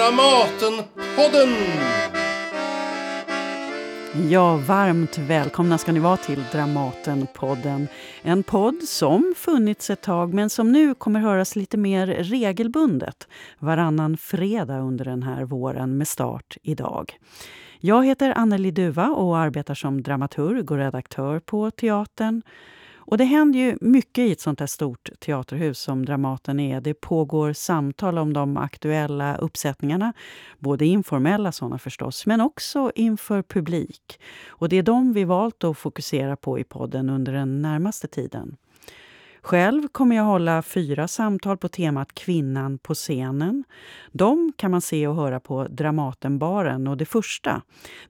Dramatenpodden! Ja, varmt välkomna ska ni vara till Dramatenpodden. En podd som funnits ett tag men som nu kommer höras lite mer regelbundet varannan fredag under den här våren med start idag. Jag heter Anneli Duva och arbetar som dramaturg och redaktör på teatern. Och det händer ju mycket i ett sånt här stort teaterhus som Dramaten är. Det pågår samtal om de aktuella uppsättningarna, både informella sådana förstås, men också inför publik. Och det är de vi valt att fokusera på i podden under den närmaste tiden. Själv kommer jag hålla fyra samtal på temat Kvinnan på scenen. De kan man se och höra på Dramatenbaren och det första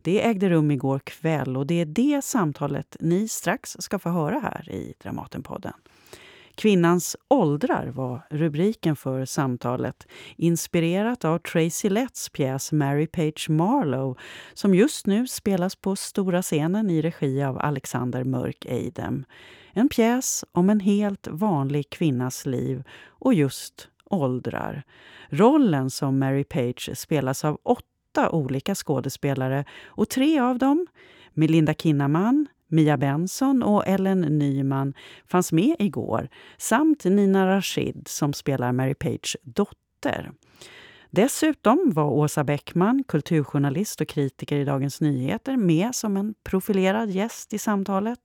det ägde rum igår kväll och det är det samtalet ni strax ska få höra här i Dramatenpodden. Kvinnans åldrar var rubriken för samtalet inspirerat av Tracy Letts pjäs Mary Page Marlowe som just nu spelas på stora scenen i regi av Alexander Mörk Eidem. En pjäs om en helt vanlig kvinnas liv och just åldrar. Rollen som Mary Page spelas av åtta olika skådespelare och tre av dem, Melinda Kinnaman, Mia Benson och Ellen Nyman fanns med igår samt Nina Rashid som spelar Mary Pages dotter. Dessutom var Åsa Bäckman, kulturjournalist och kritiker i Dagens Nyheter med som en profilerad gäst i samtalet.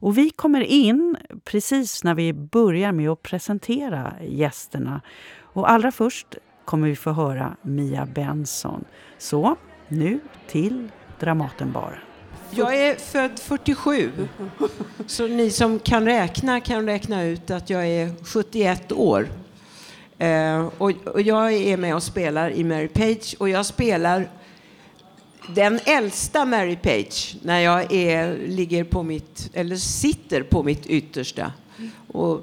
Och vi kommer in precis när vi börjar med att presentera gästerna. Och allra först kommer vi få höra Mia Benson. Så nu till Dramatenbaren. Jag är född 47, så ni som kan räkna kan räkna ut att jag är 71 år. Eh, och, och, jag är med och spelar i Mary Page och jag spelar den äldsta Mary Page när jag är, ligger på mitt, eller sitter på mitt yttersta. Och,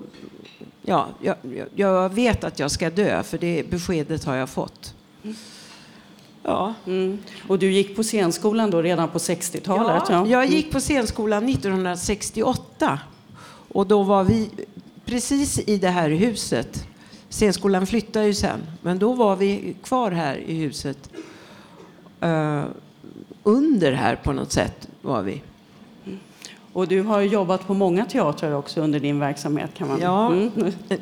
ja, jag, jag vet att jag ska dö, för det beskedet har jag fått. Ja. Mm. Och du gick på scenskolan då redan på 60-talet? Ja, ja, jag gick på scenskolan 1968. Och då var vi precis i det här huset. Scenskolan flyttade ju sen, men då var vi kvar här i huset. Uh, under här på något sätt var vi. Och du har jobbat på många teatrar också under din verksamhet kan man Ja, mm.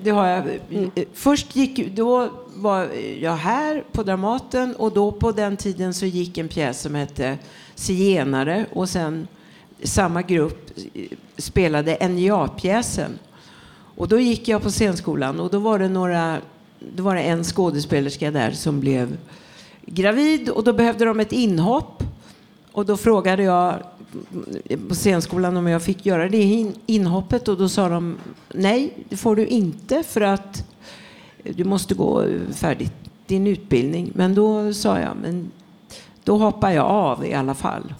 det har jag. Mm. Först gick, då var jag här på Dramaten och då på den tiden så gick en pjäs som hette Zigenare och sen samma grupp spelade NJA-pjäsen. Och då gick jag på scenskolan och då var det några, då var det en skådespelerska där som blev gravid och då behövde de ett inhopp och då frågade jag på scenskolan om jag fick göra det inhoppet och då sa de nej, det får du inte för att du måste gå färdigt din utbildning. Men då sa jag, men då hoppar jag av i alla fall.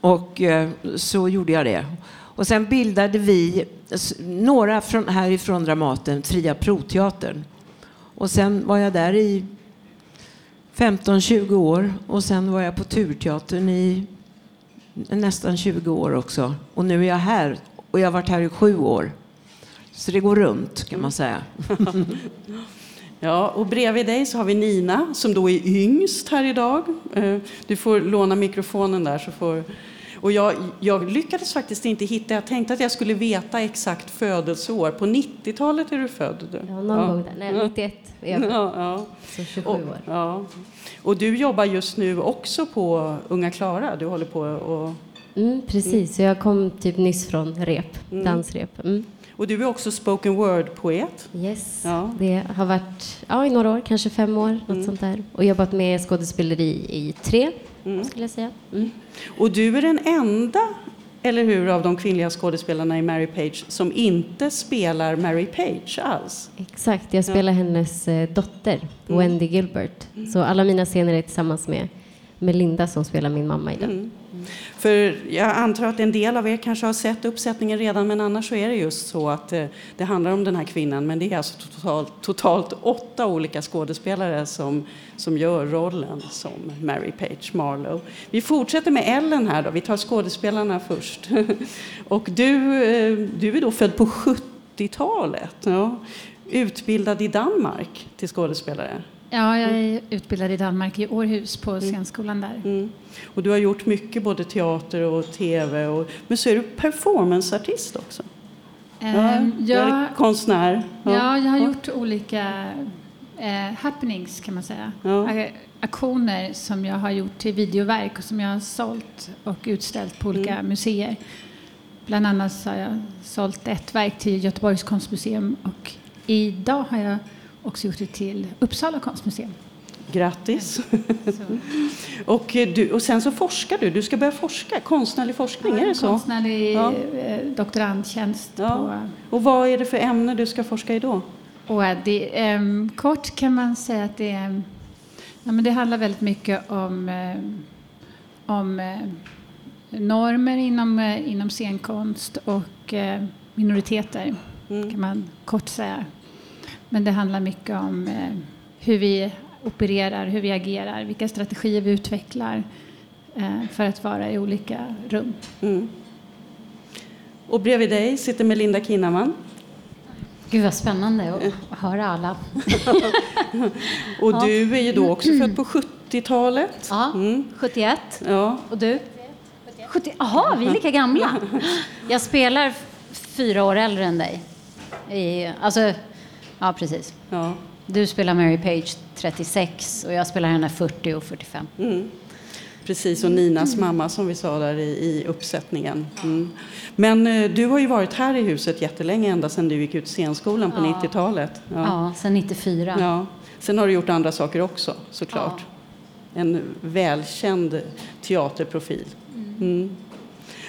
Och eh, så gjorde jag det. Och sen bildade vi, några från, härifrån Dramaten, Fria Proteatern. Och sen var jag där i 15-20 år och sen var jag på Turteatern i nästan 20 år också. Och nu är jag här och jag har varit här i sju år. Så det går runt kan man säga. Ja, och bredvid dig så har vi Nina som då är yngst här idag. Eh, du får låna mikrofonen där så får och jag, jag, lyckades faktiskt inte hitta, jag tänkte att jag skulle veta exakt födelseår. På 90-talet är du född? Du. Ja, någon ja. gång där. Nej, 91 är jag ja, ja. Så 27 och, år. Ja. Och du jobbar just nu också på Unga Klara? Du håller på och... Mm, precis, mm. jag kom typ nyss från rep, mm. dansrep. Mm. Och du är också spoken word-poet? Yes, ja. det har varit ja, i några år, kanske fem år, något mm. sånt där. Och jobbat med skådespeleri i tre mm. skulle jag säga. Mm. Och du är den enda, eller hur, av de kvinnliga skådespelarna i Mary Page som inte spelar Mary Page alls? Exakt, jag spelar ja. hennes eh, dotter, mm. Wendy Gilbert. Mm. Så alla mina scener är tillsammans med Melinda som spelar min mamma i den. För jag antar att en del av er kanske har sett uppsättningen redan men annars så är det just så att eh, det, handlar om den här kvinnan men det är alltså totalt, totalt åtta olika skådespelare som, som gör rollen som Mary Page Marlowe. Vi fortsätter med Ellen här då, vi tar skådespelarna först. Och du, eh, du är då född på 70-talet, ja. utbildad i Danmark till skådespelare. Ja, jag är utbildad i Danmark, i Århus, på scenskolan där. Mm. Och du har gjort mycket, både teater och tv. Och, men så är du performanceartist också. Du är jag, konstnär. ja, jag har gjort olika eh, happenings, kan man säga. Ja. Aktioner som jag har gjort till videoverk och som jag har sålt och utställt på olika Mm. museer. Bland annat så har jag sålt ett verk till Göteborgs konstmuseum och idag har jag också gjort det till Uppsala konstmuseum. Grattis. Och, eh, du, och sen så forskar du. Du ska börja forska, konstnärlig forskning, är det så? Konstnärlig Ja. eh, doktorandtjänst Ja. på Och vad är det för ämne du ska forska i då? Och det, ehm, kort kan man säga att det, är- ja, men det handlar väldigt mycket om, eh, om normer inom, inom scenkonst och minoriteter, Mm. kan man kort säga. Men det handlar mycket om eh, hur vi opererar, hur vi agerar, vilka strategier vi utvecklar eh, för att vara i olika rum. Mm. Och bredvid dig sitter Melinda Kinnaman. Gud vad spännande att höra alla. Och Ja. du är ju då också född på 70-talet. Ja, Mm. 71. Ja. Och du? 70. Jaha, vi är lika gamla. Jag spelar fyra år äldre än dig. I, alltså, ja precis. ja. Du spelar Mary Page 36 och jag spelar henne 40 och 45. Mm. Precis, och Ninas mamma som vi sa där i, i uppsättningen. Mm. Men eh, du har ju varit här i huset jättelänge, ända sedan du gick ut scenskolan på Ja. 90-talet. Ja, sen 94. Ja. Sen har du gjort andra saker också, såklart. En välkänd teaterprofil. Mm.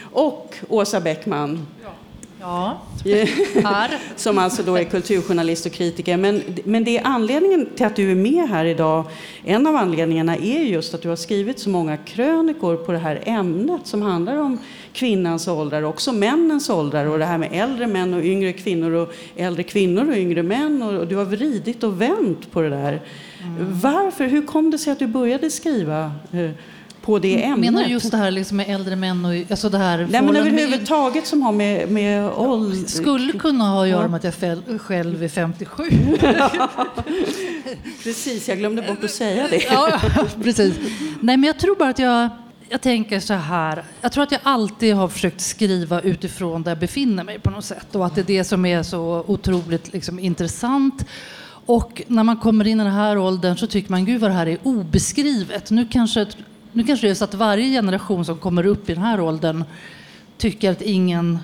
Och Åsa Bäckman, Ja, här. som alltså då är kulturjournalist och kritiker. Men, men det är anledningen till att du är med här idag. En av anledningarna är just att du har skrivit så många krönikor på det här ämnet som handlar om kvinnans åldrar, också männens åldrar och det här med äldre män och yngre kvinnor och äldre kvinnor och yngre män. Och, och du har vridit och vänt på det där. Varför? Hur kom det sig att du började skriva eh, på det ämnet? Menar du just det här liksom med äldre män och alltså det här Nej, men med- överhuvudtaget som har med, med ålder... skulle kunna ha att göra Ja. med att jag fel- själv är 57. Precis, jag glömde bort att säga det. ja, precis. Nej, men jag tror bara att jag, jag tänker så här. Jag tror att jag alltid har försökt skriva utifrån där jag befinner mig på något sätt och att det är det som är så otroligt liksom, intressant. Och när man kommer in i den här åldern så tycker man gud vad det här är obeskrivet. Nu kanske, nu kanske det är så att varje generation som kommer upp i den här åldern tycker att ingen,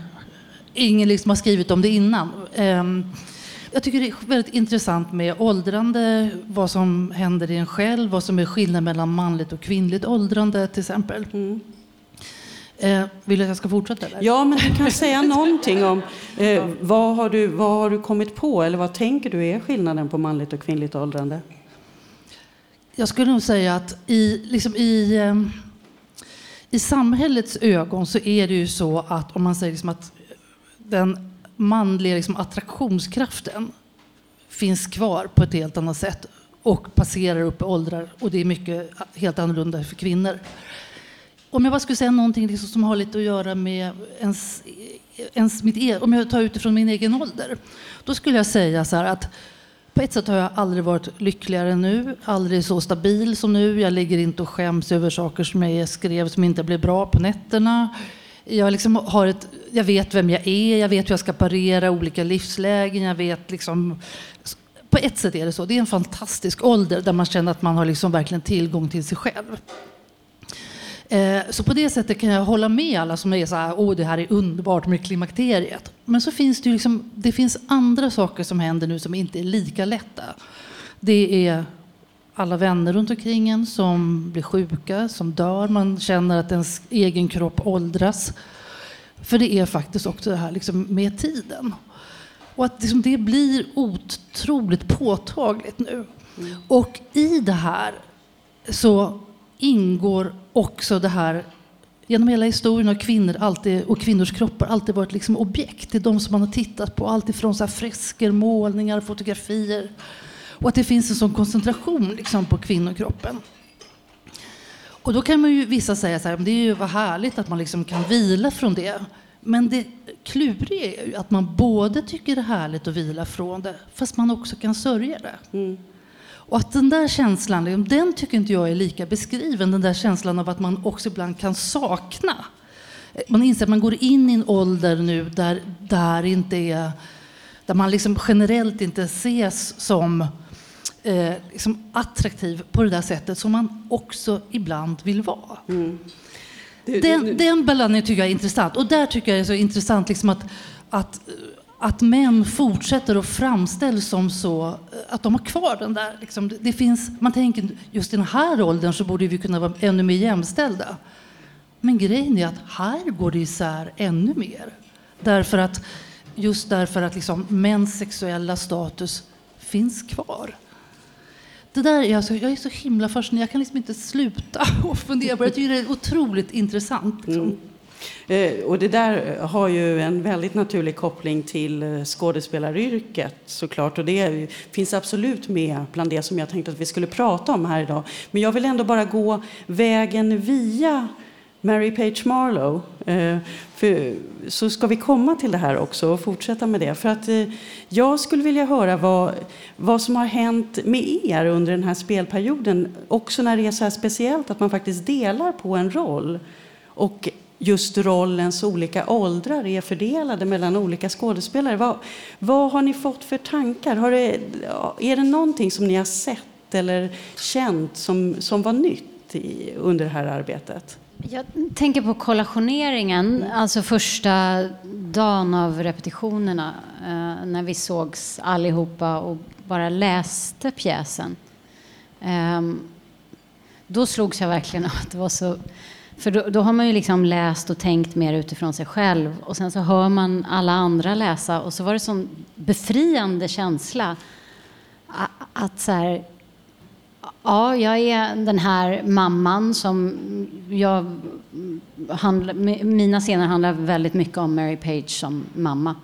ingen liksom har skrivit om det innan. Ehm, jag tycker det är väldigt intressant med åldrande, vad som händer i en själv, vad som är skillnaden mellan manligt och kvinnligt åldrande till exempel. Eh, vill du att jag ska fortsätta? Eller? Ja, men du kan säga någonting om eh, vad, har du, vad har du kommit på eller vad tänker du är skillnaden på manligt och kvinnligt åldrande? Jag skulle nog säga att i, liksom i, eh, i samhällets ögon så är det ju så att om man säger liksom att den manliga liksom attraktionskraften finns kvar på ett helt annat sätt och passerar upp i åldrar och det är mycket helt annorlunda för kvinnor. Om jag bara skulle säga någonting liksom som har lite att göra med ens, ens mitt e- om jag tar utifrån min egen ålder, då skulle jag säga så här att på ett sätt har jag aldrig varit lyckligare än nu, aldrig så stabil som nu. Jag ligger inte och skäms över saker som jag skrev som inte blev bra på nätterna. Jag, liksom har ett, jag vet vem jag är, jag vet hur jag ska parera olika livslägen. Jag vet liksom, på ett sätt är det så. Det är en fantastisk ålder där man känner att man har liksom verkligen tillgång till sig själv. Eh, Så på det sättet kan jag hålla med alla som är så här, åh det här är underbart med klimakteriet. Men så finns det ju liksom, det finns andra saker som händer nu som inte är lika lätta. Det är alla vänner runt omkring en som blir sjuka, som dör. Man känner att ens egen kropp åldras. För det är faktiskt också det här liksom med tiden. Och att liksom det blir otroligt påtagligt nu. Och i det här så ingår också det här Genom hela historien har kvinnor alltid, och kvinnors kroppar alltid varit liksom objekt. Det är de som man har tittat på. Allt ifrån så här fresker, målningar, fotografier. Och att det finns en sån koncentration liksom på kvinnokroppen. Och då kan man ju vissa säga så här, "Men det är ju vad härligt att man liksom kan vila från det. Men det kluriga är ju att man både tycker det är härligt att vila från det, fast man också kan sörja det. Mm. Och att den där känslan, liksom, den tycker inte jag är lika beskriven. Den där känslan av att man också ibland kan sakna. Man inser att man går in i en ålder nu där, där, inte är, där man liksom generellt inte ses som eh, liksom attraktiv på det där sättet som man också ibland vill vara. Mm. Det, den, det, den blandningen tycker jag är intressant. Och där tycker jag det är så intressant liksom att, att att män fortsätter att framställas som så, eh, att de har kvar den där... Liksom, det finns, man tänker just i den här åldern så borde vi kunna vara ännu mer jämställda. Men grejen är att här går det isär ännu mer. Därför att, just därför att liksom, mäns sexuella status finns kvar. Det där är alltså, jag är så himla fascinerad. Jag kan liksom inte sluta och fundera på det. Jag tycker det är otroligt intressant. Liksom. Mm. Eh, och det där eh, har ju en väldigt naturlig koppling till eh, skådespelaryrket såklart. Och det finns absolut med bland det som jag tänkte att vi skulle prata om här idag. Men jag vill ändå bara gå vägen via Mary Page Marlowe. För, så ska vi komma till det här också och fortsätta med det. För att jag skulle vilja höra vad, vad som har hänt med er under den här spelperioden. Också när det är så här speciellt att man faktiskt delar på en roll. Och just rollens olika åldrar är fördelade mellan olika skådespelare. Vad, vad har ni fått för tankar? Har det, är det någonting som ni har sett eller känt som, som var nytt i, under det här arbetet? Jag tänker på kollationeringen, alltså första dagen av repetitionerna eh, när vi sågs allihopa och bara läste pjäsen. Ehm, då slogs jag verkligen av att det var så för då, då, har man ju liksom läst och tänkt mer utifrån sig själv. Och sen så hör man alla andra läsa. Och så var det sån befriande känsla. Att så här, ja, jag är den här mamman som jag handla, mina scener handlar väldigt mycket om Mary Page som mamma.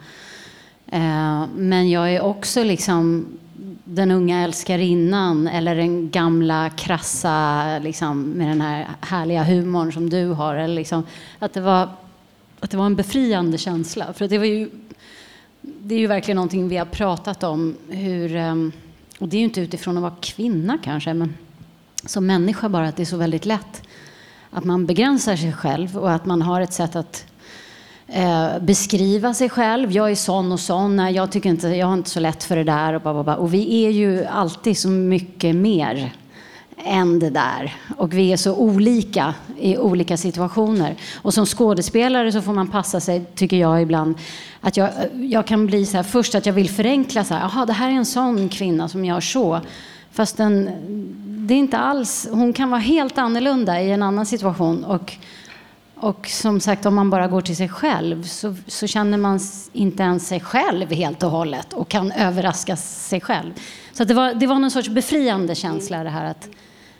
Eh, men jag är också liksom den unga älskarinnan eller den gamla krassa liksom, med den här härliga humorn som du har. Eller liksom, att, det var, att det var en befriande känsla. För det, var ju, det är ju verkligen någonting vi har pratat om. Hur, ehm, och det är ju inte utifrån att vara kvinna kanske, men som människa bara att det är så väldigt lätt att man begränsar sig själv och att man har ett sätt att eh, beskriva sig själv. Jag är sån och sån. Nej, jag, tycker inte, jag har inte så lätt för det där. Och, bla, bla, och vi är ju alltid så mycket mer än det där. Och vi är så olika i olika situationer. Och som skådespelare så får man passa sig, tycker jag ibland, att jag, jag kan bli så här, först att jag vill förenkla så här, jaha, det här är en sån kvinna som gör så. Fast den, det är inte alls, hon kan vara helt annorlunda i en annan situation. Och och som sagt, om man bara går till sig själv så, så, känner man inte ens sig själv helt och hållet och kan överraska sig själv. Så det, var, det var någon sorts befriande känsla det här att,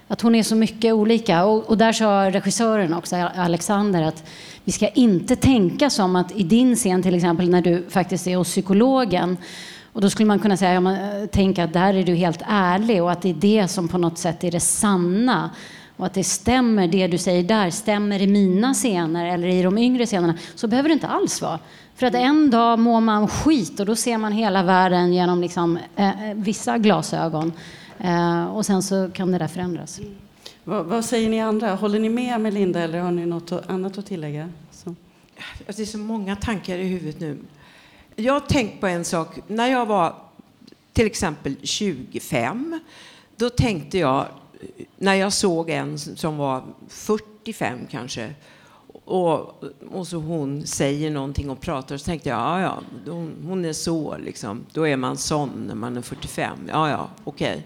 att hon är så mycket olika. Och, och där sa regissören också, Alexander, att vi ska inte tänka som att i din scen till exempel när du faktiskt är hos psykologen och då skulle man kunna säga, ja, man, eh, tänka att där är du helt ärlig och att det är det som på något sätt är det sanna och att det stämmer, det du säger där, stämmer i mina scener eller i de yngre scenerna, så behöver det inte alls vara. För att en dag mår man skit och då ser man hela världen genom liksom, eh, eh vissa glasögon. Eh, och sen så kan det där förändras. Mm. Vad, vad, säger ni andra? Håller ni med Melinda eller har ni något annat att tillägga? Så. Det är så många tankar i huvudet nu. Jag har tänkt på en sak. När jag var till exempel 25, då tänkte jag när jag såg en som var 45 kanske och, och så hon säger någonting och pratar så tänkte jag, ja ja, hon, hon är så liksom. Då är man sån när man är 45. Ja ja, okej. Okay.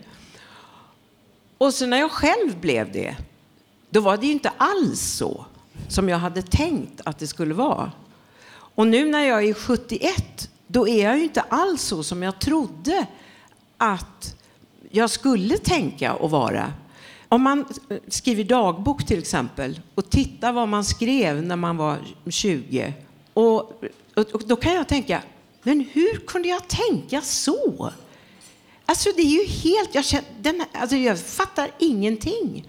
Och så när jag själv blev det, då var det ju inte alls så som jag hade tänkt att det skulle vara. Och nu när jag är 71, då är jag ju inte alls så som jag trodde att jag skulle tänka och vara. Om man skriver dagbok till exempel och tittar vad man skrev när man var 20 och, och, då kan jag tänka, men hur kunde jag tänka så? Alltså det är ju helt, jag, känner, den, alltså jag fattar ingenting.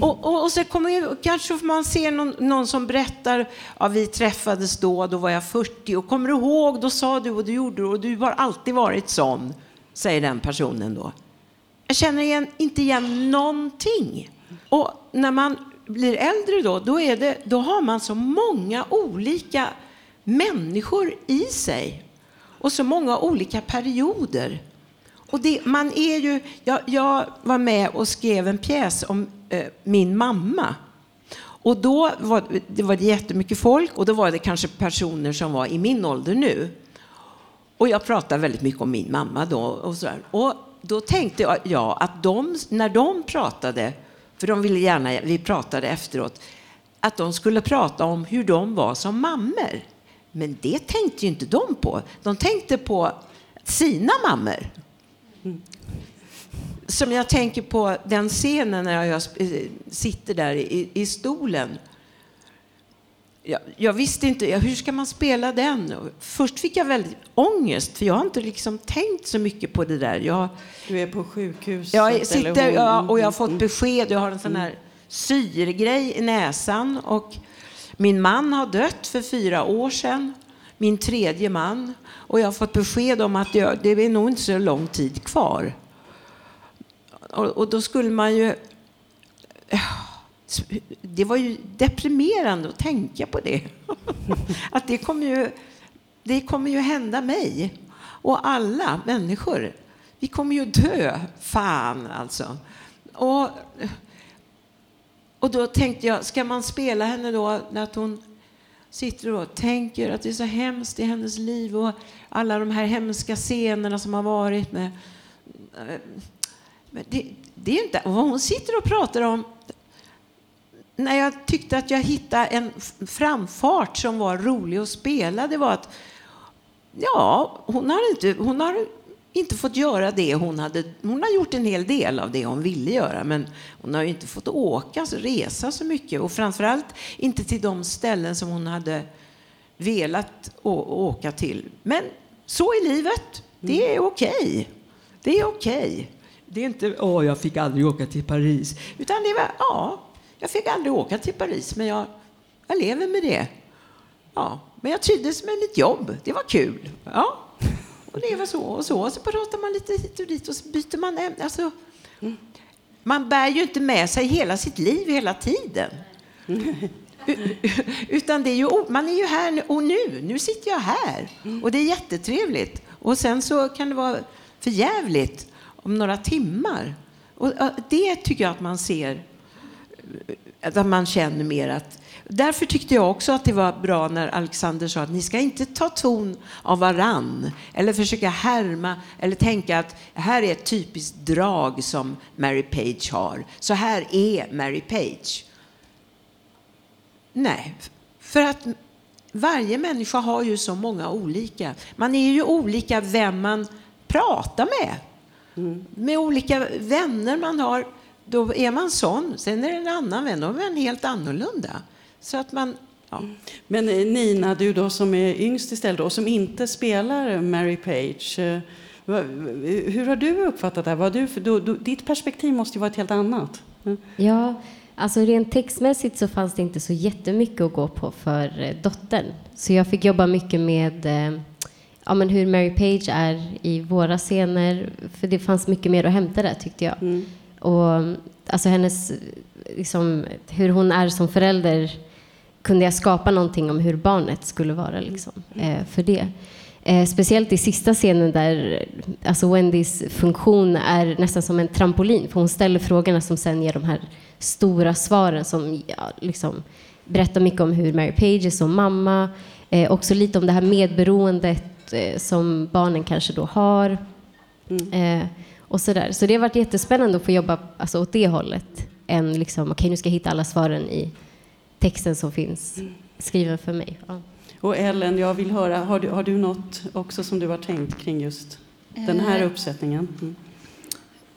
Och, och, och, så kommer ju, kanske man ser någon, någon, som berättar, ja vi träffades då, då var jag 40 och kommer du ihåg, då sa du och du gjorde och du har alltid varit sån, säger den personen då jag känner igen, inte igen någonting. Och när man blir äldre då, då, är det, då har man så många olika människor i sig. Och så många olika perioder. Och det, man är ju, jag, jag var med och skrev en pjäs om eh, min mamma. Och då var det var jättemycket folk och då var det kanske personer som var i min ålder nu. Och jag pratade väldigt mycket om min mamma då. Och, så där. och då tänkte jag att de, när de pratade, för de ville gärna, vi pratade efteråt, att de skulle prata om hur de var som mammor. Men det tänkte ju inte de på. De tänkte på sina mammor. Som jag tänker på den scenen när jag eh, sitter där i, i stolen. Jag, jag, visste inte, hur ska man spela den? Först fick jag väldigt ångest, för jag har inte liksom tänkt så mycket på det där. Jag, du är på sjukhus? Jag sitter ja, och jag har fått besked. Jag har en sån här syrgrej i näsan. Och min man har dött för fyra år sedan. Min tredje man. Och jag har fått besked om att jag, det är nog inte så lång tid kvar. Och, och då skulle man ju... Det var ju deprimerande att tänka på det. Att det kommer ju, det kommer ju hända mig och alla människor. Vi kommer ju dö. Fan, alltså. Och, och då tänkte jag, ska man spela henne då när hon sitter och tänker att det är så hemskt i hennes liv och alla de här hemska scenerna som har varit med... Eh, men det, det är inte... Vad hon sitter och pratar om när jag tyckte att jag hittade en framfart som var rolig att spela, det var att ja, hon har inte, hon har inte fått göra det hon hade... Hon har gjort en hel del av det hon ville göra, men hon har inte fått åka, resa så mycket och framförallt inte till de ställen som hon hade velat åka till. Men så är livet. Det är okej. Okay. Det är okej. Okay. Det är inte åh, jag fick aldrig åka till Paris, utan det var ja, jag fick aldrig åka till Paris, men jag, jag lever med det. Ja, men jag trivdes med mitt jobb. Det var kul. Ja. Och det var så och så. Och så pratar man lite hit och dit och så byter man ämne. Alltså, man bär ju inte med sig hela sitt liv hela tiden. Utan det är ju, man är ju här och nu. Nu sitter jag här. Och det är jättetrevligt. Och sen så kan det vara för jävligt om några timmar. Och det tycker jag att man ser, att man känner mer att Därför tyckte jag också att det var bra när Alexander sa att ni ska inte ta ton av varann eller försöka härma eller tänka att här är ett typiskt drag som Mary Page har. Så här är Mary Page. Nej, för att varje människa har ju så många olika. Man är ju olika vem man pratar med. Mm. Med olika vänner man har, då är man sån. Sen är det en annan vän, då är man helt annorlunda. Så att man, ja. Men eh, Nina, du då som är yngst istället och som inte spelar Mary Page. Eh, hur har du uppfattat det här? Vad du, ditt perspektiv måste ju vara ett helt annat. Mm. Ja, alltså rent textmässigt så fanns det inte så jättemycket att gå på för eh, dottern. Så jag fick jobba mycket med ja, men hur Mary Page är i våra scener. För det fanns mycket mer att hämta där tyckte jag. Mm. Och alltså hennes, liksom, hur hon är som förälder kunde jag skapa någonting om hur barnet skulle vara liksom, eh, för det. Eh, speciellt i sista scenen där alltså Wendys funktion är nästan som en trampolin, för hon ställer frågorna som sen ger de här stora svaren som ja, liksom, berättar mycket om hur Mary Page är som mamma, eh, också lite om det här medberoendet eh, som barnen kanske då har. Mm. Och så, där. så det har varit jättespännande att få jobba alltså, åt det hållet, än liksom, okej okay, nu ska jag hitta alla svaren i texten som finns skriven för mig. Ja. Och Ellen, jag vill höra, har du, har du något också som du har tänkt kring just den här eh. uppsättningen? Mm.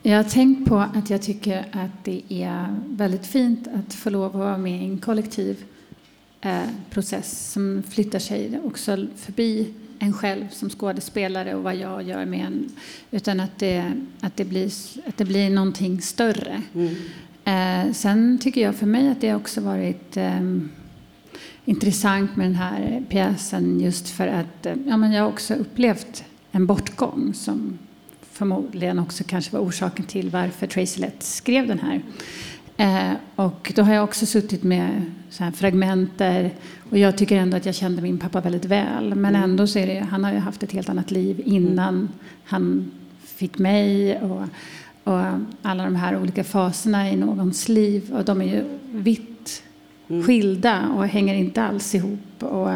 Jag har tänkt på att jag tycker att det är väldigt fint att få lov att vara med i en kollektiv eh, process som flyttar sig också förbi en själv som skådespelare och vad jag gör med en. Utan att det, att det, blir, att det blir någonting större. Mm. Eh, sen tycker jag för mig att det också varit eh, intressant med den här pjäsen just för att eh, ja, men jag har också upplevt en bortgång som förmodligen också kanske var orsaken till varför Tracy Lett skrev den här. Eh, och då har jag också suttit med så här fragmenter och jag tycker ändå att jag kände min pappa väldigt väl. Men Mm. ändå så är det, han har ju haft ett helt annat liv innan han fick mig och, och alla de här olika faserna i någons liv. Och de är ju vitt Mm. skilda och hänger inte alls ihop. Och,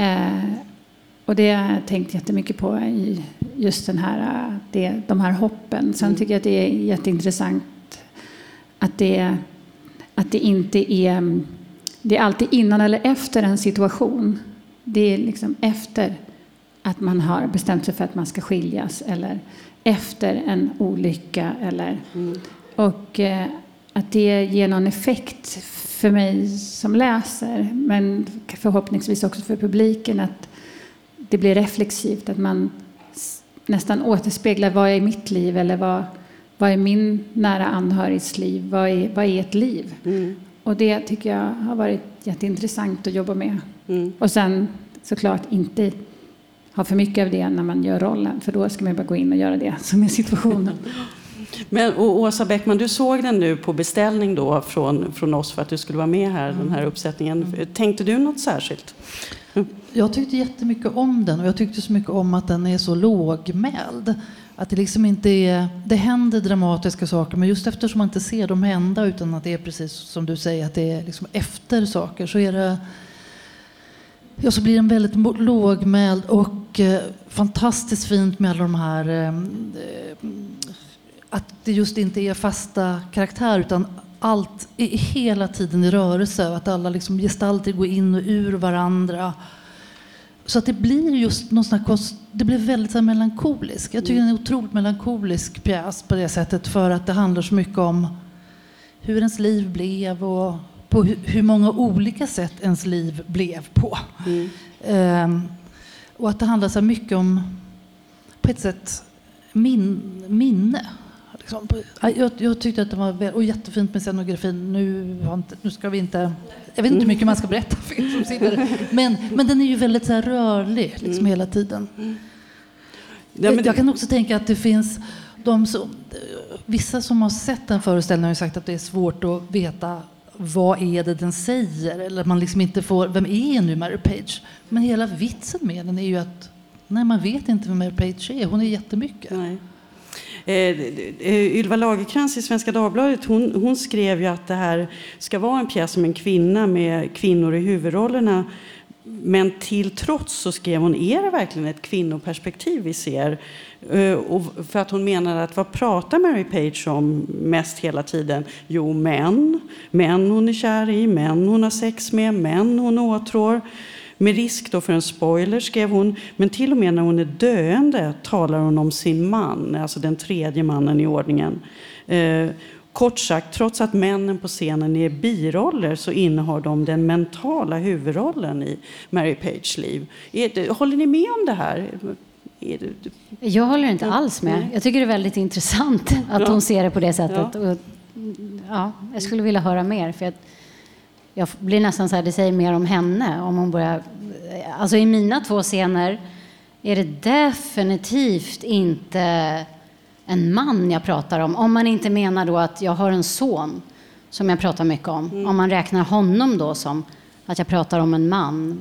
eh, och det har jag tänkt jättemycket på i just den här, det, de här hoppen. Sen tycker jag att det är jätteintressant att det, att det inte är... Det är alltid innan eller efter en situation. Det är liksom efter att man har bestämt sig för att man ska skiljas eller efter en olycka. Eller, Och eh, att det ger någon effekt för mig som läser men förhoppningsvis också för publiken att det blir reflexivt, att man nästan återspeglar vad är mitt liv eller vad, vad är min nära anhörigs liv, vad är, vad är ett liv? Mm. Och det tycker jag har varit jätteintressant att jobba med. Mm. Och sen såklart inte ha för mycket av det när man gör rollen, för då ska man bara gå in och göra det som är situationen. Men och Åsa Bäckman, du såg den nu på beställning då från, från oss för att du skulle vara med här, den här uppsättningen. Tänkte du något särskilt? Jag tyckte jättemycket om den och jag tyckte så mycket om att den är så lågmäld. Att det liksom inte är, det händer dramatiska saker men just eftersom man inte ser dem hända utan att det är precis som du säger att det är liksom efter saker så är det Ja, så blir den väldigt lågmäld och eh, fantastiskt fint med alla de här eh, att det just inte är fasta karaktärer utan allt är hela tiden i rörelse att alla liksom gestalter går in och ur varandra. Så att det blir just någon sån det blir väldigt så här melankolisk. Jag tycker det är en otroligt melankolisk pjäs på det sättet för att det handlar så mycket om hur ens liv blev och på hur, många olika sätt ens liv blev på. Ehm, och att det handlar så mycket om, på ett sätt, min, minne. Liksom. Ja, Jag, jag tyckte att det var och jättefint med scenografin. Nu, nu ska vi inte... Jag vet inte hur mycket man ska berätta för er som sitter men, men den är ju väldigt så rörlig liksom, hela tiden. Ja, men jag kan också tänka att det finns de som, vissa som har sett den föreställningen har sagt att det är svårt att veta vad är det den säger eller man liksom inte får, vem är nu Mary Page? Men hela vitsen med den är ju att nej, man vet inte vem Mary Page är, hon är jättemycket. Nej. Eh, eh, Ylva Lagerkrans i Svenska Dagbladet hon, hon skrev ju att det här ska vara en pjäs om en kvinna med kvinnor i huvudrollerna. Men till trots så skrev hon, är det verkligen ett kvinnoperspektiv vi ser? Eh, och för att hon menar att vad pratar Mary Page om mest hela tiden? Jo, män. Män hon är kär i, män hon har sex med, män hon åtrår. Med risk då för en spoiler skrev hon, men till och med när hon är döende talar hon om sin man, alltså den tredje mannen i ordningen. Eh, kort sagt, trots att männen på scenen är biroller så innehar de den mentala huvudrollen i Mary Pages liv. Det, håller ni med om det här? Är det, Jag håller inte alls med. Jag tycker det är väldigt intressant att Ja. hon ser det på det sättet. Och, ja, jag skulle vilja höra mer. För jag, jag blir nästan så här, det säger mer om henne om hon börjar... Alltså i mina två scener är det definitivt inte en man jag pratar om. Om man inte menar då att jag har en son som jag pratar mycket om. Om man räknar honom då som att jag pratar om en man.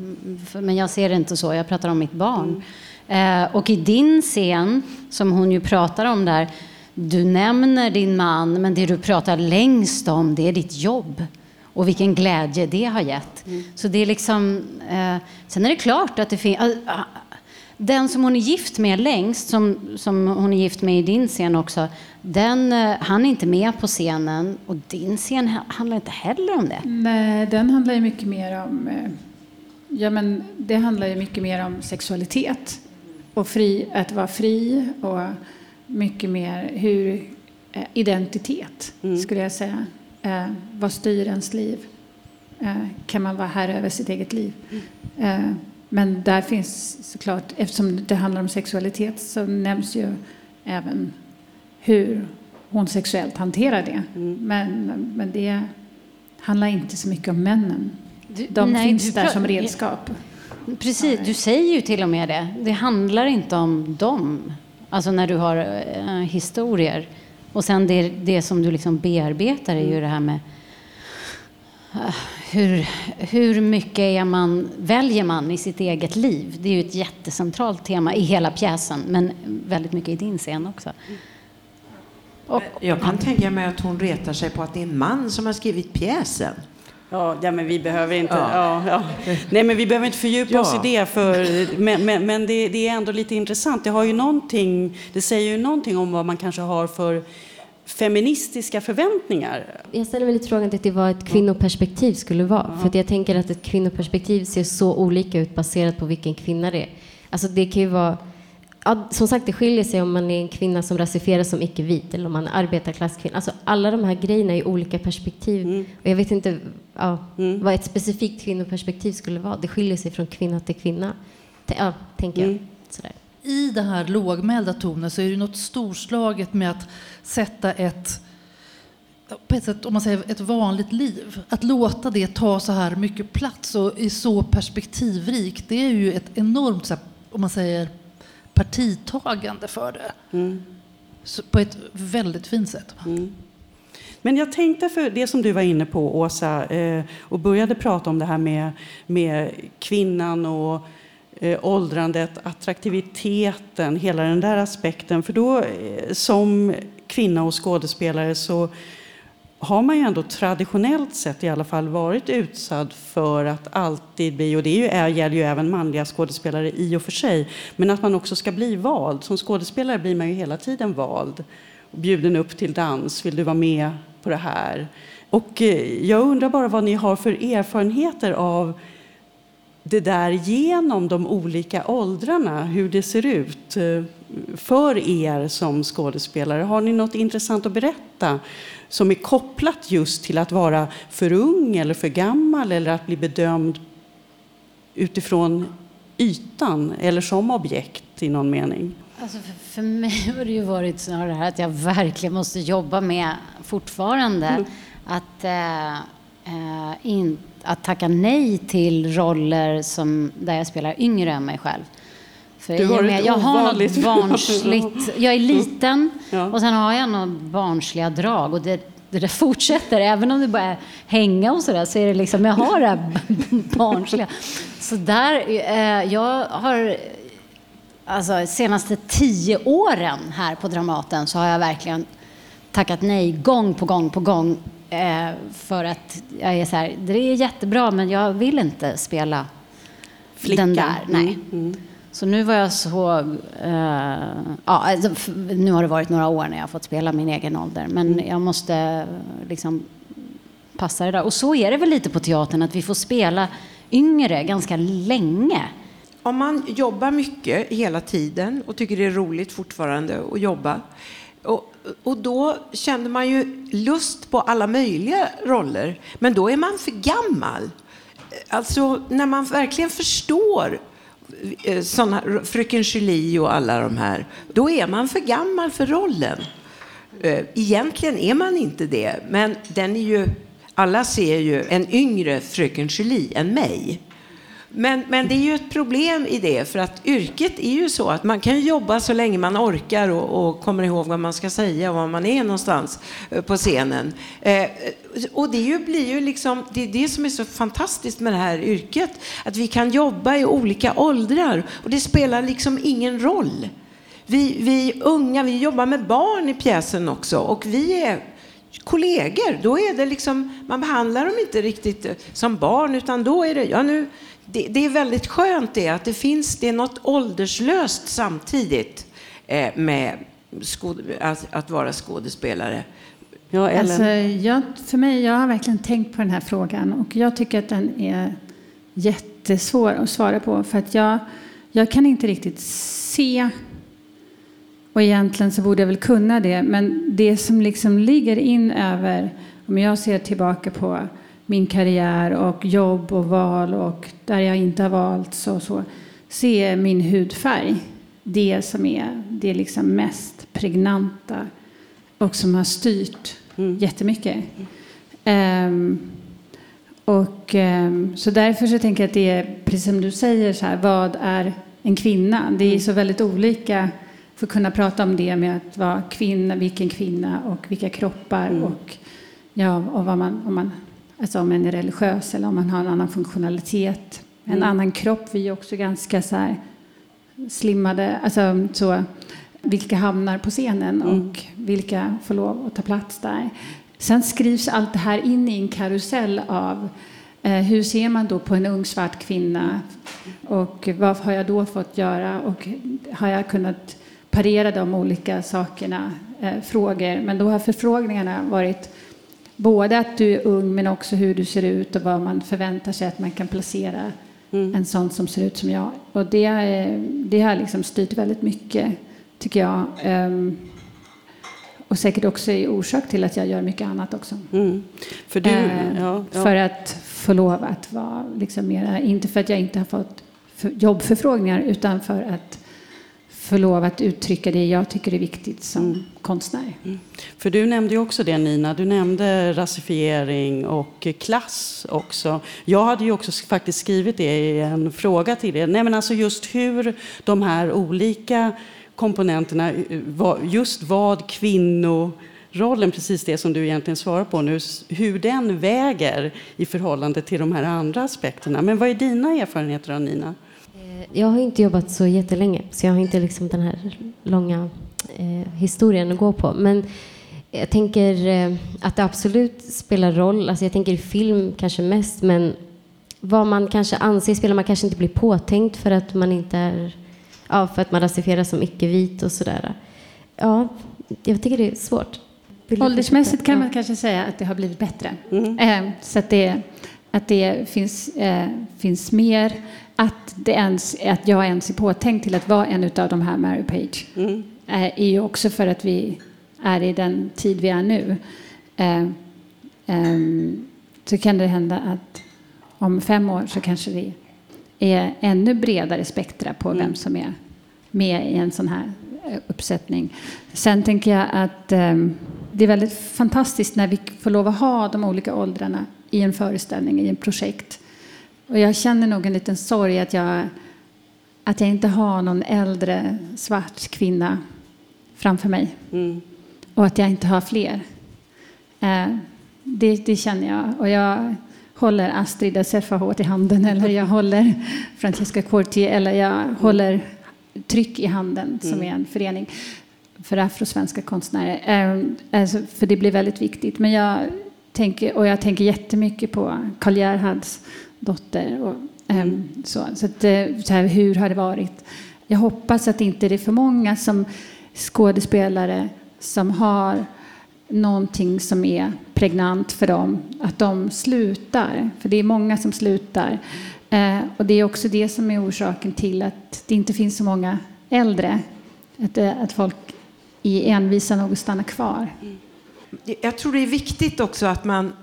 Men jag ser det inte så, jag pratar om mitt barn. Eh, och i din scen, som hon ju pratar om där, du nämner din man, men det du pratar längst om, det är ditt jobb. Och vilken glädje det har gett. Så det är liksom... Eh, sen är det klart att det finns... Den som hon är gift med längst, som, som hon är gift med i din scen också, den, eh, han är inte med på scenen och din scen ha- handlar inte heller om det. Nej, den handlar ju mycket mer om... eh, Ja, men det handlar ju mycket mer om sexualitet och fri, att vara fri och mycket mer hur eh, identitet, skulle jag säga. Eh, vad styr ens liv? Eh, kan man vara här över sitt eget liv? Eh, men där finns såklart, eftersom det handlar om sexualitet så nämns ju även hur hon sexuellt hanterar det. Men, men det handlar inte så mycket om männen. Du- De nej, finns där som redskap. Precis, du säger ju till och med det. Det handlar inte om dem. Alltså när du har eh, historier. Och sen det, det som du liksom bearbetar är ju det här med eh, hur, hur mycket är man, väljer man i sitt eget liv? Det är ju ett jättecentralt tema i hela pjäsen, men väldigt mycket i din scen också. Och, jag kan tänka mig att hon retar sig på att det är en man som har skrivit pjäsen. Ja, ja, men vi behöver inte, ja. ja, ja. Nej, men vi behöver inte fördjupa ja. oss i det, för, men, men, men det, det, är ändå lite intressant. Det, har ju någonting, det säger ju någonting om vad man kanske har för feministiska förväntningar. Jag ställer mig lite frågan till vad ett kvinnoperspektiv skulle vara. Ja. För jag tänker att ett kvinnoperspektiv ser så olika ut baserat på vilken kvinna det är. Alltså det kan ju vara ja, som sagt, det skiljer sig om man är en kvinna som rasifieras som icke-vit eller om man är arbetarklasskvinna. Alltså, alla de här grejerna är olika perspektiv. Mm. Och jag vet inte ja, mm. vad ett specifikt kvinnoperspektiv skulle vara. Det skiljer sig från kvinna till kvinna, ja, tänker jag. Mm. Sådär. I det här lågmälda tonen så är det något storslaget med att sätta ett på ett sätt, om man säger ett vanligt liv. Att låta det ta så här mycket plats och är så perspektivrikt, det är ju ett enormt, om man säger partitagande för det. Mm. på ett väldigt fint sätt. Mm. Men jag tänkte för det som du var inne på, Åsa, eh, och började prata om det här med, med kvinnan och eh, åldrandet, attraktiviteten, hela den där aspekten. För då eh, som kvinna och skådespelare så har man ju ändå traditionellt sett i alla fall varit utsatt för att alltid bli, och det är ju, gäller ju även manliga skådespelare i och för sig, men att man också ska bli vald. Som skådespelare blir man ju hela tiden vald. Bjuden upp till dans, vill du vara med på det här? Och eh, jag undrar bara vad ni har för erfarenheter av det där genom de olika åldrarna, hur det ser ut eh, för er som skådespelare. Har ni något intressant att berätta som är kopplat just till att vara för ung eller för gammal eller att bli bedömd utifrån ytan eller som objekt i någon mening? Alltså för, för mig har det ju varit snarare här att jag verkligen måste jobba med fortfarande mm. att, äh, äh, in, att tacka nej till roller som, där jag spelar yngre än mig själv. För du har med, jag har något barnsligt. Jag är liten ja. och sen har jag några barnsliga drag. Och det, det där fortsätter, även om det börjar hänga och sådär, så är det liksom, jag har det här barnsliga. Så där, eh, jag har, alltså senaste tio åren här på Dramaten så har jag verkligen tackat nej gång på gång på gång. Eh, för att jag är så här, det är jättebra men jag vill inte spela Flickan. den där. Nej. Mm, mm. Så nu var jag så... Uh, ja, alltså, nu har det varit några år när jag har fått spela min egen ålder. Men mm. jag måste liksom passa det där. Och så är det väl lite på teatern, att vi får spela yngre ganska länge. Om man jobbar mycket hela tiden och tycker det är roligt fortfarande att jobba och, och då känner man ju lust på alla möjliga roller, men då är man för gammal. Alltså när man verkligen förstår eh, såna, Fröken Julie och alla de här, då är man för gammal för rollen. Eh, egentligen är man inte det, men den är ju, alla ser ju en yngre Fröken Julie än mig. Men, men det är ju ett problem i det, för att yrket är ju så att man kan jobba så länge man orkar och, och kommer ihåg vad man ska säga och var man är någonstans eh, på scenen. Eh, och det ju, blir ju liksom, det är det som är så fantastiskt med det här yrket, att vi kan jobba i olika åldrar och det spelar liksom ingen roll. Vi, vi unga, vi jobbar med barn i pjäsen också och vi är kollegor, då är det liksom, man behandlar dem inte riktigt eh, som barn utan då är det, ja nu det, det, är väldigt skönt det att det finns, det är något ålderslöst samtidigt eh, med skåd, att, att, vara skådespelare. Ja, alltså, jag, för mig, jag har verkligen tänkt på den här frågan och jag tycker att den är jättesvår att svara på för att jag, jag kan inte riktigt se och egentligen så borde jag väl kunna det men det som liksom ligger in över om jag ser tillbaka på min karriär och jobb och val och där jag inte har valt så, så, så är min hudfärg det som är det liksom mest pregnanta och som har styrt mm. jättemycket. Um, och, um, så därför så tänker jag att det är, precis som du säger, så här, vad är en kvinna? Det är mm. så väldigt olika få kunna prata om det med att vara kvinna, vilken kvinna och vilka kroppar Mm. och, ja, och vad man, om, man, alltså om man är religiös eller om man har en annan funktionalitet, en Mm. annan kropp. Vi är också ganska så här slimmade, alltså så, vilka hamnar på scenen Mm. och vilka får lov att ta plats där. Sen skrivs allt det här in i en karusell av eh, hur ser man då på en ung svart kvinna och vad har jag då fått göra och har jag kunnat parera de olika sakerna, eh, frågor. Men då har förfrågningarna varit både att du är ung men också hur du ser ut och vad man förväntar sig att man kan placera Mm. en sån som ser ut som jag. Och det, är- det har liksom styrt väldigt mycket, tycker jag. Ehm, och säkert också är orsak till att jag gör mycket annat också. Mm. För du, Eh, ja, ja. För att få lov att vara liksom mera, inte för att jag inte har fått för- jobbförfrågningar utan för att få lov att uttrycka det jag tycker är viktigt som Mm. konstnär. För du nämnde ju också det Nina, du nämnde rasifiering och klass också. Jag hade ju också faktiskt skrivit det i en fråga till er. Nej men alltså just hur de här olika komponenterna, eh, vad- just vad kvinnorollen, precis det som du egentligen svarar på nu, hur den väger i förhållande till de här andra aspekterna. Men vad är dina erfarenheter av Nina? Eh, Jag har inte jobbat så jättelänge, så jag har inte liksom den här långa eh, historien att gå på. Men jag tänker eh, att det absolut spelar roll. Alltså jag tänker i film kanske mest, men vad man kanske anser spelar man kanske inte blir påtänkt för att man inte är, ja, för att man rasifieras som icke-vit och sådär. Ja, jag tycker det är svårt. Vill Åldersmässigt kan man kanske säga att det har blivit bättre. Mm. Eh, så att det, att det finns, eh, finns mer, att, det ens, att jag ens är påtänkt till att vara en av de här Mary Page. Mm. eh, är ju också för att vi är i den tid vi är nu. Eh, ehm, så kan det hända att om fem år så kanske det är ännu bredare spektra på Mm. vem som är med i en sån här eh, uppsättning. Sen tänker jag att ehm, det är väldigt fantastiskt när vi får lov att ha de olika åldrarna i en föreställning, i en projekt. Och jag känner nog en liten sorg att jag, att jag inte har någon äldre svart kvinna framför mig. Mm. Och att jag inte har fler. Eh, det, det känner jag. Och jag håller Astrid Assefa hårt i handen eller jag håller Francesca Corti eller jag håller Tryck i handen som är en förening för afrosvenska konstnärer. Eh, alltså, för det blir väldigt viktigt. Men jag tänker, och jag tänker jättemycket på Karl Gerhards dotter. Och, ehm, så så, att, eh, så här, hur har det varit? Jag hoppas att inte det är för många som skådespelare som har någonting som är pregnant för dem, att de slutar. För det är många som slutar. Eh, och det är också det som är orsaken till att det inte finns så många äldre. Att, eh, att folk är envisa nog att stanna kvar. Jag tror det är viktigt också att man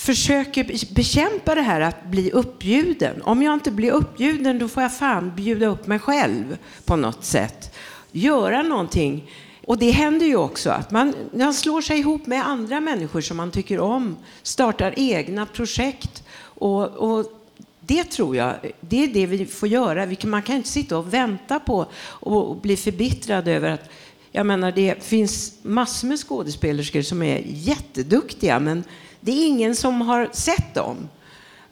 försöker bekämpa det här att bli uppbjuden. Om jag inte blir uppbjuden då får jag fan bjuda upp mig själv på något sätt. Göra någonting. Och det händer ju också att man, man slår sig ihop med andra människor som man tycker om, startar egna projekt. Och, och det tror jag, det är det vi får göra. Vi kan, man kan inte sitta och vänta på och, och bli förbittrad över att jag menar, det finns massor med skådespelerskor som är jätteduktiga, men det är ingen som har sett dem.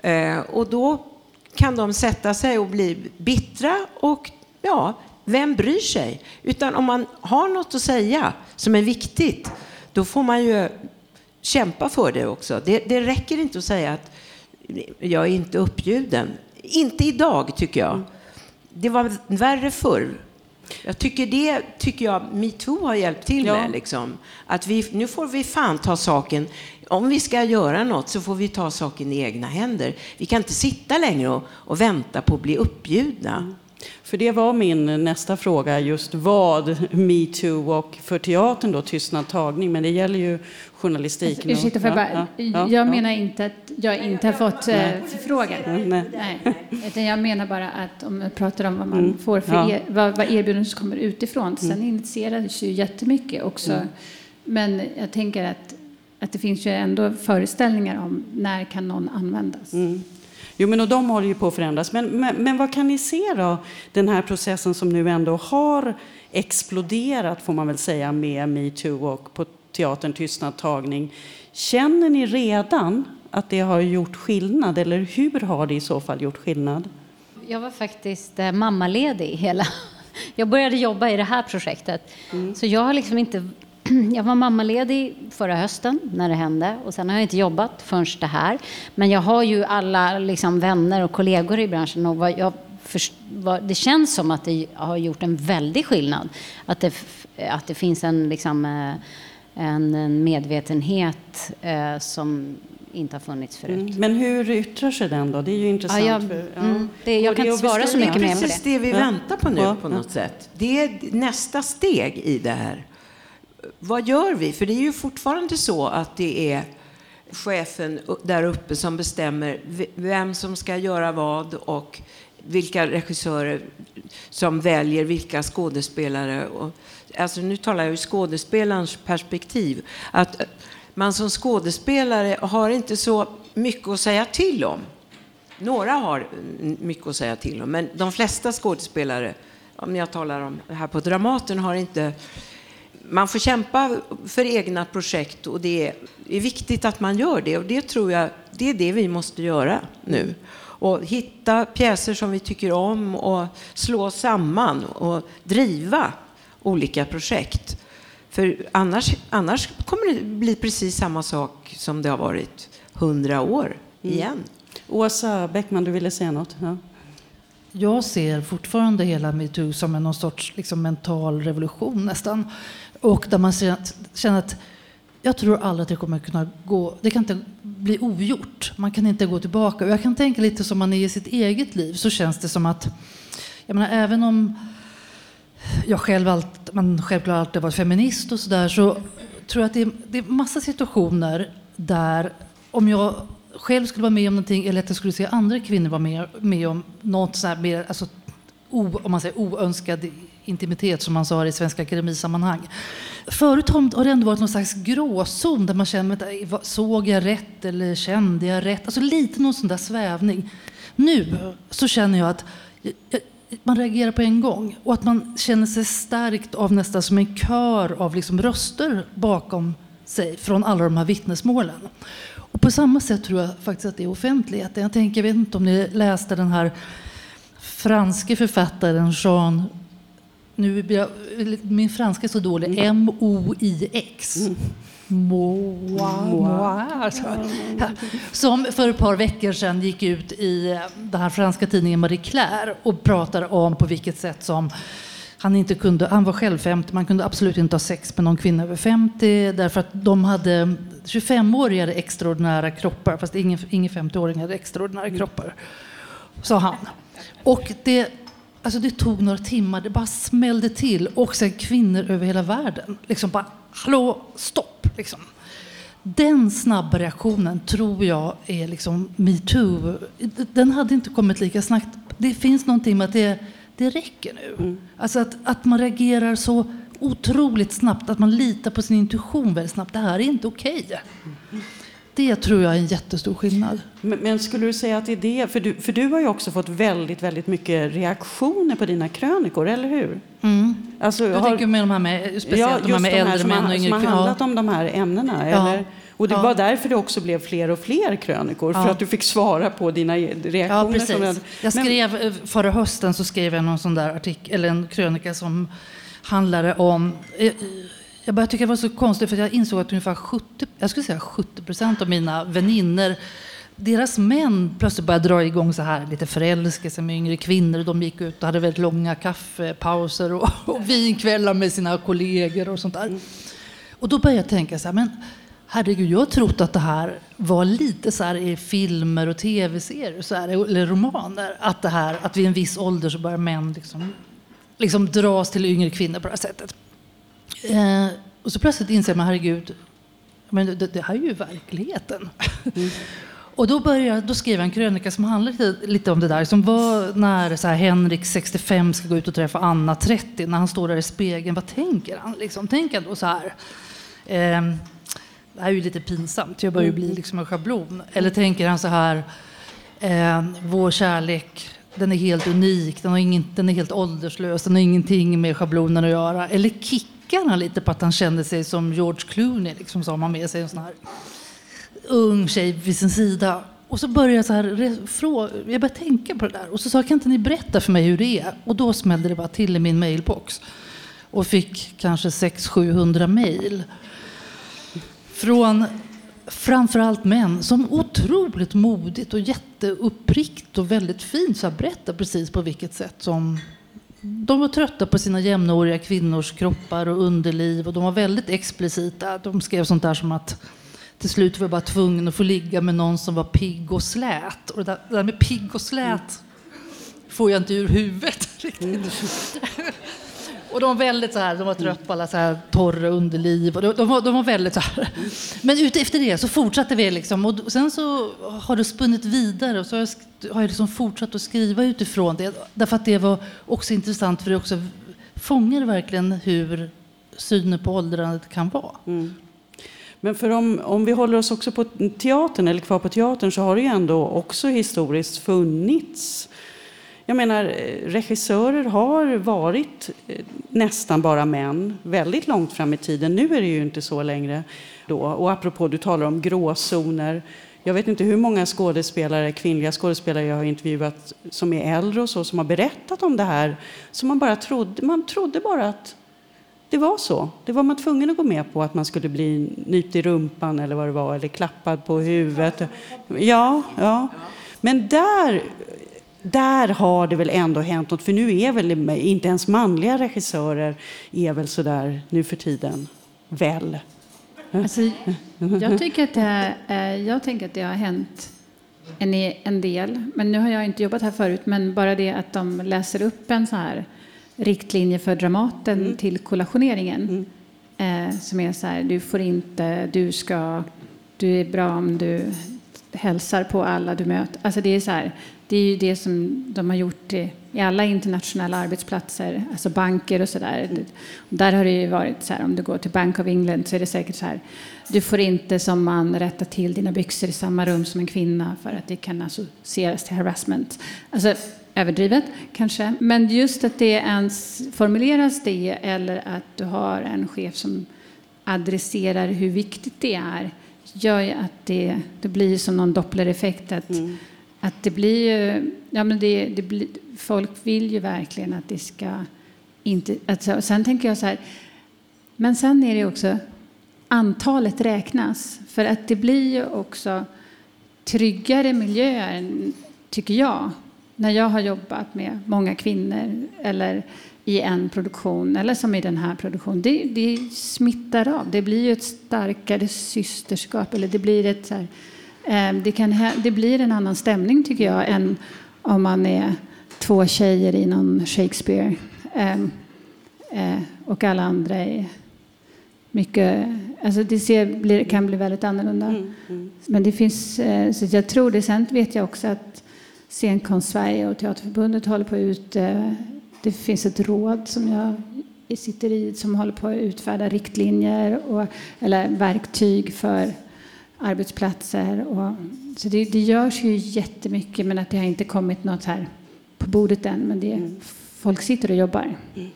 Eh, och då kan de sätta sig och bli bittra och ja, vem bryr sig? Utan om man har något att säga som är viktigt, då får man ju kämpa för det också. Det, det räcker inte att säga att jag är inte uppbjuden. Inte idag, tycker jag. Det var värre förr. Jag tycker det tycker jag metoo har hjälpt till Ja. med. Liksom. Att vi, nu får vi fan ta saken, om vi ska göra något så får vi ta saken i egna händer. Vi kan inte sitta längre och, och vänta på att bli uppbjudna. För det var min nästa fråga, just vad metoo och för teatern då tystnad tagning, men det gäller ju journalistiken. Alltså, Ursäkta, för och- jag, bara, ja, ja, jag ja. menar inte att jag inte har fått eh, förfrågan. Nej. Nej. Utan jag menar bara att om man pratar om vad man Mm. får för Ja. er, vad, vad erbjudanden som kommer utifrån. Sen initierades ju jättemycket också. Mm. Men jag tänker att, att det finns ju ändå föreställningar om när kan någon användas. Mm. Jo, men och de håller ju på att förändras. Men, men, men vad kan ni se då, den här processen som nu ändå har exploderat, får man väl säga, med metoo och på teatern Tystnadtagning. Känner ni redan att det har gjort skillnad, eller hur har det i så fall gjort skillnad? Jag var faktiskt eh, mammaledig hela... Jag började jobba i det här projektet. Mm. Så jag har liksom inte... Jag var mammaledig förra hösten när det hände och sen har jag inte jobbat förrän det här. Men jag har ju alla liksom vänner och kollegor i branschen och vad jag vad, det känns som att det har gjort en väldig skillnad. Att det, att det finns en, liksom, eh, en, en medvetenhet eh, som inte har funnits förut. Mm. Men hur yttrar sig den då? Det är ju intressant. Ja, jag, för, ja. mm, det, jag kan inte svara så mycket mer på det. Det är precis det vi väntar på nu på något sätt. Det är nästa steg i det här. Vad gör vi? För det är ju fortfarande så att det är chefen där uppe som bestämmer vem som ska göra vad och vilka regissörer som väljer vilka skådespelare. Alltså nu talar jag ur skådespelarens perspektiv. Att man som skådespelare har inte så mycket att säga till om. Några har mycket att säga till om, men de flesta skådespelare, om jag talar om här på Dramaten, har inte... Man får kämpa för egna projekt och det är viktigt att man gör det. Och det tror jag, det är det vi måste göra nu. Och hitta pjäser som vi tycker om och slå samman och driva olika projekt. För annars, annars kommer det bli precis samma sak som det har varit hundra år mm. igen. Mm. Åsa Bäckman, du ville säga något? Ja. Jag ser fortfarande hela metoo som en någon sorts liksom, mental revolution nästan. Och där man känner att jag tror aldrig att det kommer kunna gå, det kan inte bli ogjort. Man kan inte gå tillbaka. Och jag kan tänka lite som man är i sitt eget liv så känns det som att, jag menar även om jag själv allt, man självklart alltid varit feminist och sådär så tror jag att det är, det är massa situationer där om jag själv skulle vara med om någonting eller att jag skulle se andra kvinnor vara med, med om något så här mer, alltså, o, om man säger oönskad intimitet som man sa i Svenska Akademisammanhang. Förut har det ändå varit någon slags gråzon där man känner, såg jag rätt eller kände jag rätt? Alltså lite någon sån där svävning. Nu så känner jag att man reagerar på en gång och att man känner sig stärkt av nästan som en kör av liksom röster bakom sig från alla de här vittnesmålen. Och på samma sätt tror jag faktiskt att det är offentligheten. Jag tänker, jag vet inte om ni läste den här franske författaren Jean nu min franska är så dålig. M-O-I-X. Mm. Moa, Moa. Alltså. Som för ett par veckor sedan gick ut i den här franska tidningen Marie Claire och pratade om på vilket sätt som han inte kunde, han var själv 50, man kunde absolut inte ha sex med någon kvinna över 50 därför att de hade 25-åriga hade extraordinära kroppar fast ingen, ingen 50-åring hade extraordinära mm. kroppar. Sa han. Och det, alltså det tog några timmar, det bara smällde till och sen kvinnor över hela världen liksom bara hallå, stopp. Liksom. Den snabba reaktionen tror jag är liksom metoo. Den hade inte kommit lika snabbt. Det finns någonting med att det, det räcker nu. Mm. Alltså att, att man reagerar så otroligt snabbt, att man litar på sin intuition väldigt snabbt. Det här är inte okej. Okay. Mm. Det tror jag är en jättestor skillnad. Men, men, skulle du säga att det är det, för du, för du har ju också fått väldigt, väldigt mycket reaktioner på dina krönikor, eller hur? Mm. Alltså, jag har, tänker med de här med, speciellt ja, de här med äldre män och yngre kvinnor. Som har handlat om de här ämnena, ja. eller? Och det ja. var därför det också blev fler och fler krönikor, ja. för att du fick svara på dina reaktioner. Ja, precis. Jag skrev, men... förra hösten så skrev jag någon sån där artikel, eller en krönika som handlade om eh, jag började tycka det var så konstigt för jag insåg att ungefär 70, jag skulle säga 70 procent av mina vänner deras män plötsligt började dra igång så här lite förälskelse med yngre kvinnor. De gick ut och hade väldigt långa kaffepauser och, och vinkvällar med sina kollegor och sånt där. Och då började jag tänka så här, men herregud, jag har trott att det här var lite så här i filmer och tv-serier så här, eller romaner. Att, det här, att vid en viss ålder så börjar män liksom, liksom dras till yngre kvinnor på det här sättet. Eh, och så plötsligt inser man, herregud, men det, det här är ju verkligheten. Mm. Och då, började, då skrev jag en krönika som handlar lite, lite om det där. Som var när så här, Henrik, 65, ska gå ut och träffa Anna, 30. När han står där i spegeln, vad tänker han? Liksom, tänker han då så här? Eh, det här är ju lite pinsamt, jag börjar ju bli liksom en schablon. Eller tänker han så här, Eh, vår kärlek, den är helt unik, den, har ingen, den är helt ålderslös, den har ingenting med schablonen att göra. Eller kickar han lite på att han kände sig som George Clooney, liksom, så har man med sig en sån här ung tjej vid sin sida. Och så började jag, så här, jag började tänka på det där. Och så sa kan inte ni berätta för mig hur det är? Och då smällde det bara till i min mailbox. Och fick kanske 600-700 mejl. Från framförallt män som otroligt modigt och jätteuppriktigt och väldigt fint så berättar precis på vilket sätt som de var trötta på sina jämnåriga kvinnors kroppar och underliv och de var väldigt explicita. De skrev sånt där som att till slut var jag bara tvungen att få ligga med någon som var pigg och slät. Och det där, det där med pigg och slät får jag inte ur huvudet riktigt. Och de var väldigt så här, de var trött på alla så här torra underliv. Och de, de, var, de var väldigt så här. Men ut efter det så fortsatte vi liksom. Och sen så har det spunnit vidare och så har jag, har jag liksom fortsatt att skriva utifrån det. Därför att det var också intressant för det också fångar verkligen hur synen på åldrandet kan vara. Mm. Men för om, om vi håller oss också på teatern, eller kvar på teatern, så har det ju ändå också historiskt funnits jag menar, eh, regissörer har varit eh, nästan bara män väldigt långt fram i tiden. Nu är det ju inte så längre. Då. Och apropå, du talar om gråzoner. Jag vet inte hur många skådespelare, kvinnliga skådespelare jag har intervjuat som är äldre och så, som har berättat om det här. Så man bara trodde, man trodde bara att det var så. Det var man tvungen att gå med på, att man skulle bli nypt i rumpan eller vad det var, eller klappad på huvudet. Ja, ja. Men där där har det väl ändå hänt något, för nu är väl inte ens manliga regissörer är väl sådär nu för tiden, väl? Alltså, jag, tycker att det, jag tänker att det har hänt en, en del, men nu har jag inte jobbat här förut, men bara det att de läser upp en så här riktlinje för Dramaten mm. till kollationeringen. Mm. Eh, som är så här, du får inte, du ska, du är bra om du hälsar på alla du möter. Alltså det är så här, det är ju det som de har gjort i, alla internationella arbetsplatser, alltså banker och sådär. Där har det ju varit så här, om du går till Bank of England så är det säkert så här, du får inte som man rätta till dina byxor i samma rum som en kvinna för att det kan associeras till harassment. Alltså överdrivet kanske, men just att det ens formuleras det eller att du har en chef som adresserar hur viktigt det är gör ju att det, det blir som någon dopplereffekt att mm att det blir ju, ja men det, det blir, folk vill ju verkligen att det ska inte, alltså, sen tänker jag så här, men sen är det också antalet räknas. För att det blir ju också tryggare miljöer, tycker jag, när jag har jobbat med många kvinnor eller i en produktion eller som i den här produktionen. Det, det smittar av. Det blir ju ett starkare systerskap eller det blir ett så här, Ehm, det, kan, det blir en annan stämning tycker jag än om man är två tjejer i någon Shakespeare ehm, eh, och alla andra är mycket... Alltså det ser, kan bli väldigt annorlunda. Mm, mm. Men det finns... Eh, så jag tror det. Sen vet jag också att Scenkonst Sverige och Teaterförbundet håller på att ut... Det finns ett råd som jag sitter i som håller på att utfärda riktlinjer och, eller verktyg för arbetsplatser. Och, så det, det görs ju jättemycket men att det har inte kommit något här på bordet än. Men det, mm. folk sitter och jobbar. Mm.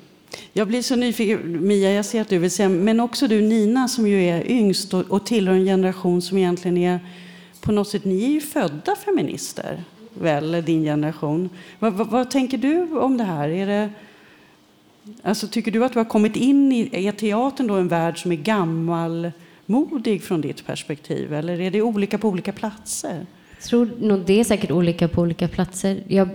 Jag blir så nyfiken, Mia, jag ser att du vill säga, men också du Nina som ju är yngst och, och tillhör en generation som egentligen är på något sätt, ni är ju födda feminister, väl, din generation. Vad, vad, vad tänker du om det här? Är det, alltså, tycker du att du har kommit in i, är teatern då en värld som är gammalmodig från ditt perspektiv? Eller är det olika på olika platser? Jag tror nog det är säkert olika på olika platser. Jag,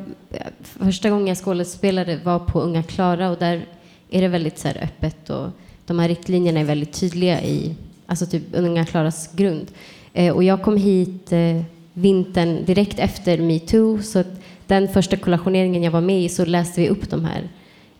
första gången jag skådespelade var på Unga Klara och där är det väldigt så öppet och de här riktlinjerna är väldigt tydliga i alltså typ Unga Klaras grund. Eh, och jag kom hit eh, vintern direkt efter metoo så den första kollationeringen jag var med i så läste vi upp de här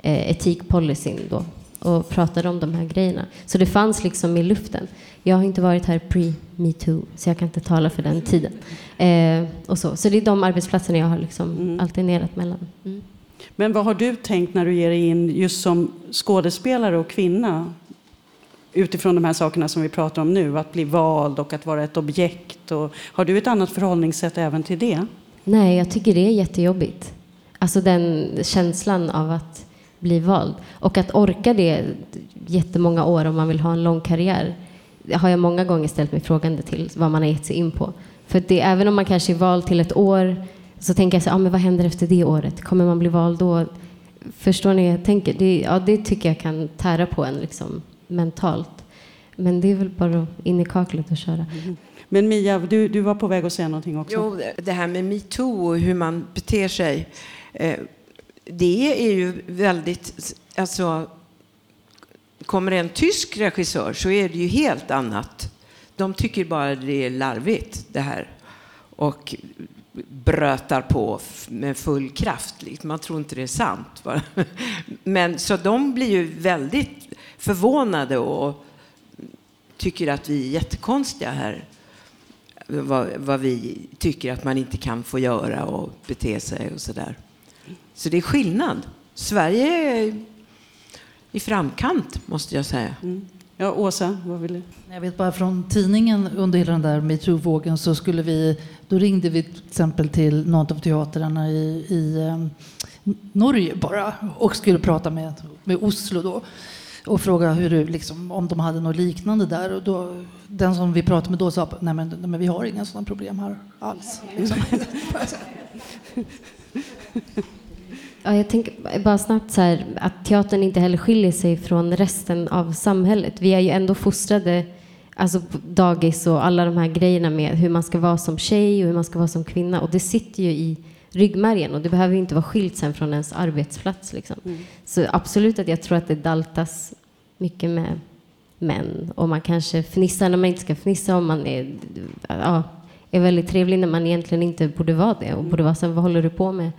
eh, etikpolicyn då och pratade om de här grejerna. Så det fanns liksom i luften. Jag har inte varit här pre-metoo, så jag kan inte tala för den tiden. Eh, och så. så det är de arbetsplatserna jag har liksom mm. alternerat mellan. Mm. Men vad har du tänkt när du ger dig in just som skådespelare och kvinna? Utifrån de här sakerna som vi pratar om nu, att bli vald och att vara ett objekt. Och, har du ett annat förhållningssätt även till det? Nej, jag tycker det är jättejobbigt. Alltså den känslan av att bli vald. Och att orka det jättemånga år om man vill ha en lång karriär. Det har jag många gånger ställt mig frågande till vad man har gett sig in på. För det, även om man kanske är vald till ett år så tänker jag så ah, men vad händer efter det året? Kommer man bli vald då? Förstår ni? Jag tänker, det, ja, det tycker jag kan tära på en liksom, mentalt. Men det är väl bara in i kaklet och köra. Mm. Men Mia, du, du var på väg att säga någonting också. Jo, det här med metoo och hur man beter sig. Eh, det är ju väldigt... Alltså, kommer en tysk regissör så är det ju helt annat. De tycker bara det är larvigt det här. Och brötar på med full kraft. Man tror inte det är sant. Men så de blir ju väldigt förvånade och tycker att vi är jättekonstiga här. Vad, vad vi tycker att man inte kan få göra och bete sig och sådär. Så det är skillnad. Sverige är i framkant, måste jag säga. Mm. Ja, Åsa, vad vill du? Jag vet bara från tidningen under hela den där metoo-vågen så skulle vi, då ringde vi till exempel till någon av teatrarna i, i um, Norge bara och skulle prata med, med Oslo då och fråga hur, liksom, om de hade något liknande där. Och då, den som vi pratade med då sa nej men, nej, men vi har inga sådana problem här alls. Liksom. Ja, jag tänker bara snabbt så här, att teatern inte heller skiljer sig från resten av samhället. Vi är ju ändå fostrade, alltså på dagis och alla de här grejerna med hur man ska vara som tjej och hur man ska vara som kvinna. Och det sitter ju i ryggmärgen och det behöver ju inte vara skilt sen från ens arbetsplats. Liksom. Mm. Så absolut att jag tror att det daltas mycket med män och man kanske fnissar när man inte ska fnissa om man är, ja, är väldigt trevlig när man egentligen inte borde vara det och borde vara så vad håller du på med?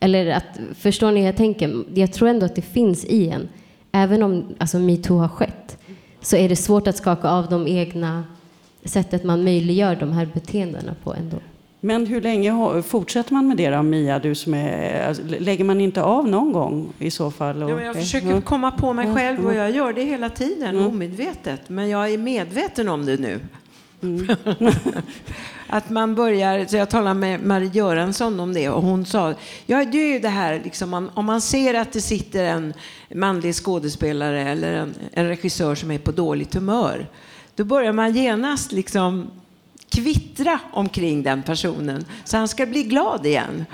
Eller att, förstår ni hur jag tänker? Jag tror ändå att det finns i en. Även om alltså, metoo har skett så är det svårt att skaka av de egna sättet man möjliggör de här beteendena på ändå. Men hur länge fortsätter man med det då, Mia? Du som är, alltså, lägger man inte av någon gång i så fall? Och, ja, jag försöker ja. komma på mig själv och jag gör det hela tiden, mm. omedvetet. Men jag är medveten om det nu. Mm. att man börjar, så jag talade med Marie Göransson om det och hon sa, ja det är ju det här liksom, om man ser att det sitter en manlig skådespelare eller en, en regissör som är på dåligt humör, då börjar man genast liksom kvittra omkring den personen så han ska bli glad igen.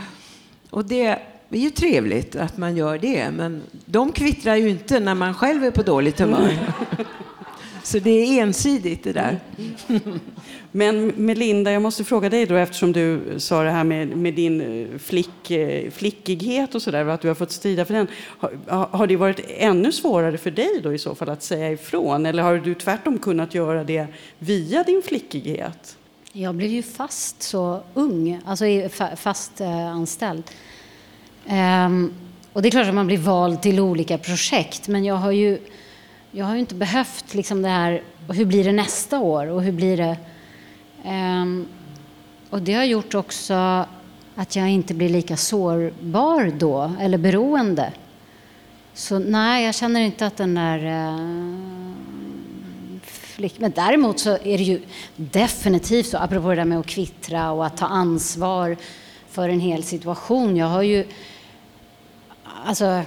Och det är ju trevligt att man gör det, men de kvittrar ju inte när man själv är på dåligt humör. Så det är ensidigt det där. Men Melinda, jag måste fråga dig då eftersom du sa det här med, med din eh, flick, eh, flickighet och sådär, att du har fått strida för den. Har, har det varit ännu svårare för dig då i så fall att säga ifrån? Eller har du tvärtom kunnat göra det via din flickighet? Jag blev ju fast så ung, alltså fast eh, anställd. Ehm, och det är klart att man blir vald till olika projekt, men jag har ju, jag har ju inte behövt liksom det här, hur blir det nästa år och hur blir det? Ehm, och det har gjort också att jag inte blir lika sårbar då, eller beroende. Så nej, jag känner inte att den där eh, konflikt. Men däremot så är det ju definitivt så, apropå det där med att kvittra och att ta ansvar för en hel situation. Jag har ju, alltså,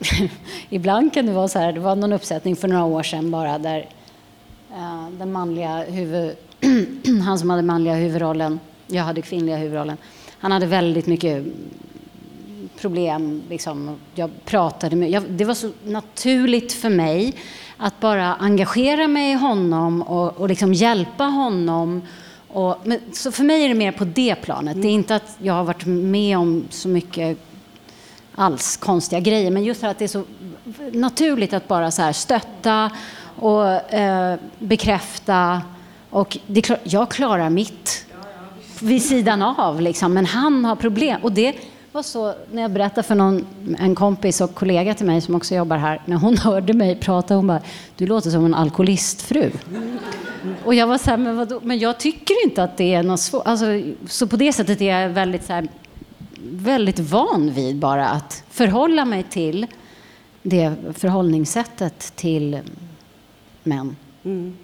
ibland kan det vara så här, det var någon uppsättning för några år sedan bara där uh, den manliga huvud, han som hade manliga huvudrollen, jag hade kvinnliga huvudrollen, han hade väldigt mycket problem. Liksom. Jag pratade med, jag, det var så naturligt för mig att bara engagera mig i honom och, och liksom hjälpa honom. Och, men, så för mig är det mer på det planet. Mm. Det är inte att jag har varit med om så mycket alls konstiga grejer, men just att det är så naturligt att bara så här stötta och eh, bekräfta. Och det är klart, jag klarar mitt vid sidan av, liksom, men han har problem. Och det var så när jag berättade för någon, en kompis och kollega till mig som också jobbar här, när hon hörde mig prata, hon bara, du låter som en alkoholistfru. Och jag var så här, men, vadå? men jag tycker inte att det är något svårt. Alltså, så på det sättet är jag väldigt, så här, väldigt van vid bara att förhålla mig till det förhållningssättet till män. Mm.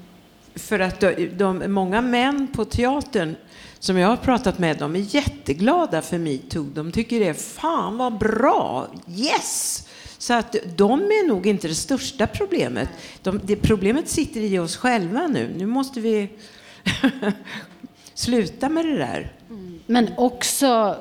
För att de, de, många män på teatern som jag har pratat med, de är jätteglada för metoo. De tycker det är fan vad bra, yes! Så att de är nog inte det största problemet. De, det problemet sitter i oss själva nu. Nu måste vi sluta med det där. Men också,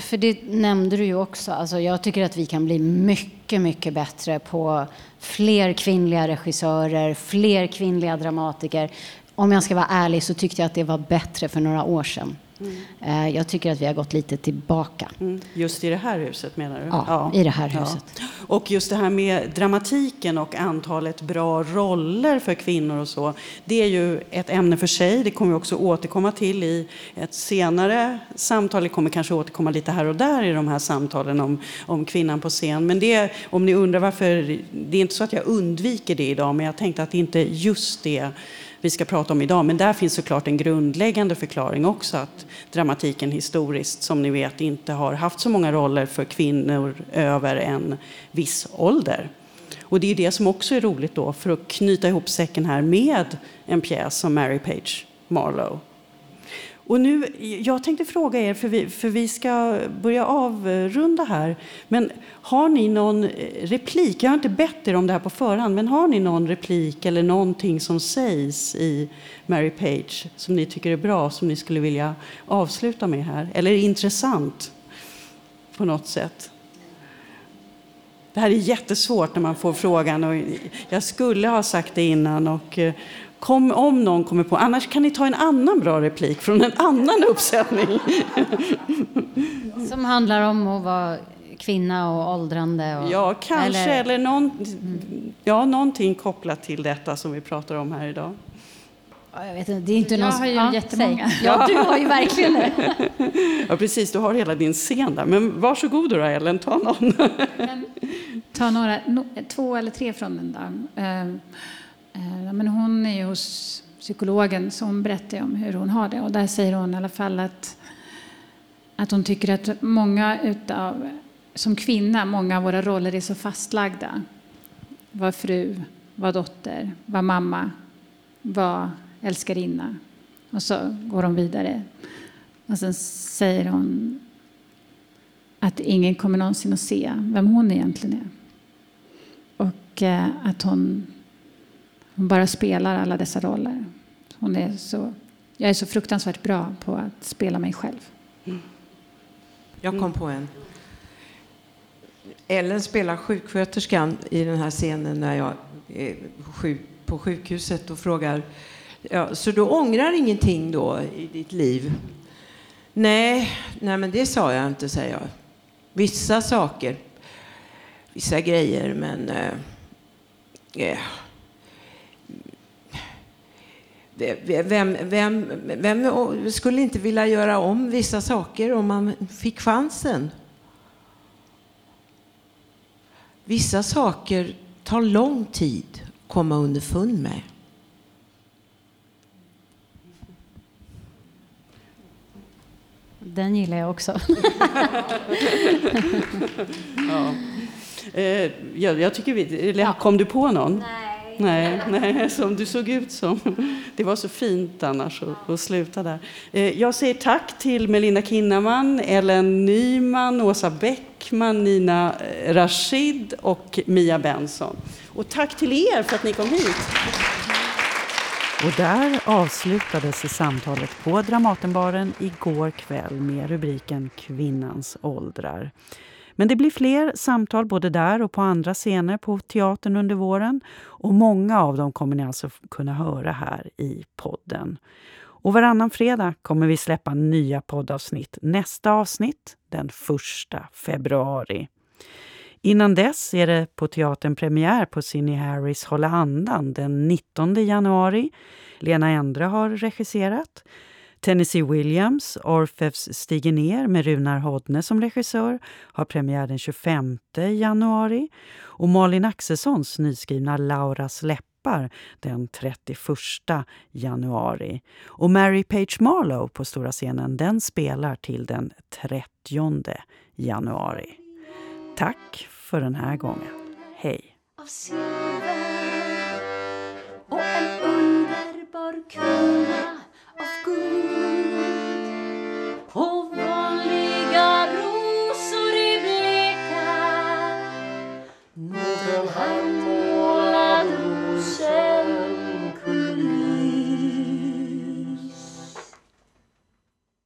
för det nämnde du ju också, alltså jag tycker att vi kan bli mycket, mycket bättre på fler kvinnliga regissörer, fler kvinnliga dramatiker. Om jag ska vara ärlig så tyckte jag att det var bättre för några år sedan. Mm. Jag tycker att vi har gått lite tillbaka. Mm. Just i det här huset menar du? Ja, ja. i det här huset. Ja. Och just det här med dramatiken och antalet bra roller för kvinnor och så. Det är ju ett ämne för sig. Det kommer vi också återkomma till i ett senare samtal. Det kommer kanske återkomma lite här och där i de här samtalen om, om kvinnan på scen. Men det, om ni undrar varför, det är inte så att jag undviker det idag, men jag tänkte att det inte är just det vi ska prata om idag. Men där finns såklart en grundläggande förklaring också att dramatiken historiskt, som ni vet, inte har haft så många roller för kvinnor över en viss ålder. Och det är det som också är roligt då, för att knyta ihop säcken här med en pjäs som Mary Page Marlowe och nu, jag tänkte fråga er, för vi, för vi ska börja avrunda här. Men har ni någon eh, replik? Jag har inte bett er om det här på förhand, men har ni någon replik eller någonting som sägs i Mary Page som ni tycker är bra, som ni skulle vilja avsluta med här? Eller är intressant på något sätt? Det här är jättesvårt när man får frågan. Och jag skulle ha sagt det innan och eh, Kom, om någon kommer på, annars kan ni ta en annan bra replik från en annan uppsättning. Som handlar om att vara kvinna och åldrande? Och, ja, kanske. Eller, eller någon, ja, någonting kopplat till detta som vi pratar om här idag. Jag, vet inte, det är inte jag någon... har ju ja, jättemånga. Ja, du har ju verkligen det. ja, precis. Du har hela din scen där. Men varsågod då, Ellen. Ta någon. ta några, no, två eller tre från den där. Eh, men hon är hos psykologen så hon berättar om hur hon har det. Och där säger hon i alla fall att, att hon tycker att många utav, som kvinna, många av våra roller är så fastlagda. Var fru, var dotter, var mamma, var älskarinna. Och så går hon vidare. Och sen säger hon att ingen kommer någonsin att se vem hon egentligen är. Och eh, att hon hon bara spelar alla dessa roller. Hon är så, jag är så fruktansvärt bra på att spela mig själv. Mm. Jag kom på en. Ellen spelar sjuksköterskan i den här scenen när jag är på sjukhuset och frågar ja, så du ångrar ingenting då i ditt liv? Nej, nej men det sa jag inte, säger jag. Vissa saker, vissa grejer, men eh, yeah vem, vem, vem skulle inte vilja göra om vissa saker om man fick chansen? Vissa saker tar lång tid att komma underfund med. Den gillar jag också. ja. Eh, jag, jag, tycker vi, eller, kom du på någon? Nej. Nej, nej, som du såg ut som. Det var så fint annars att, att sluta där. Eh, jag säger tack till Melinda Kinnaman, Ellen Nyman, Åsa Bäckman, Nina eh, Rashid och Mia Benson. Och tack till er för att ni kom hit. Och där avslutades samtalet på Dramatenbaren igår kväll med rubriken Kvinnans åldrar. Men det blir fler samtal både där och på andra scener på teatern under våren. Och många av dem kommer ni alltså kunna höra här i podden. Och varannan fredag kommer vi släppa nya poddavsnitt. Nästa avsnitt den 1 februari. Innan dess är det på teatern premiär på Cindy Harris Hålla andan den 19 januari. Lena Endre har regisserat. Tennessee Williams, Orfevs stiger ner med Runar Hodne som regissör, har premiär den 25 januari. Och Malin Axelssons nyskrivna Lauras läppar den 31 januari. Och Mary Page Marlowe på stora scenen den spelar till den 30 januari. Tack för den här gången. Hej! av silver och en underbar kvinna av guld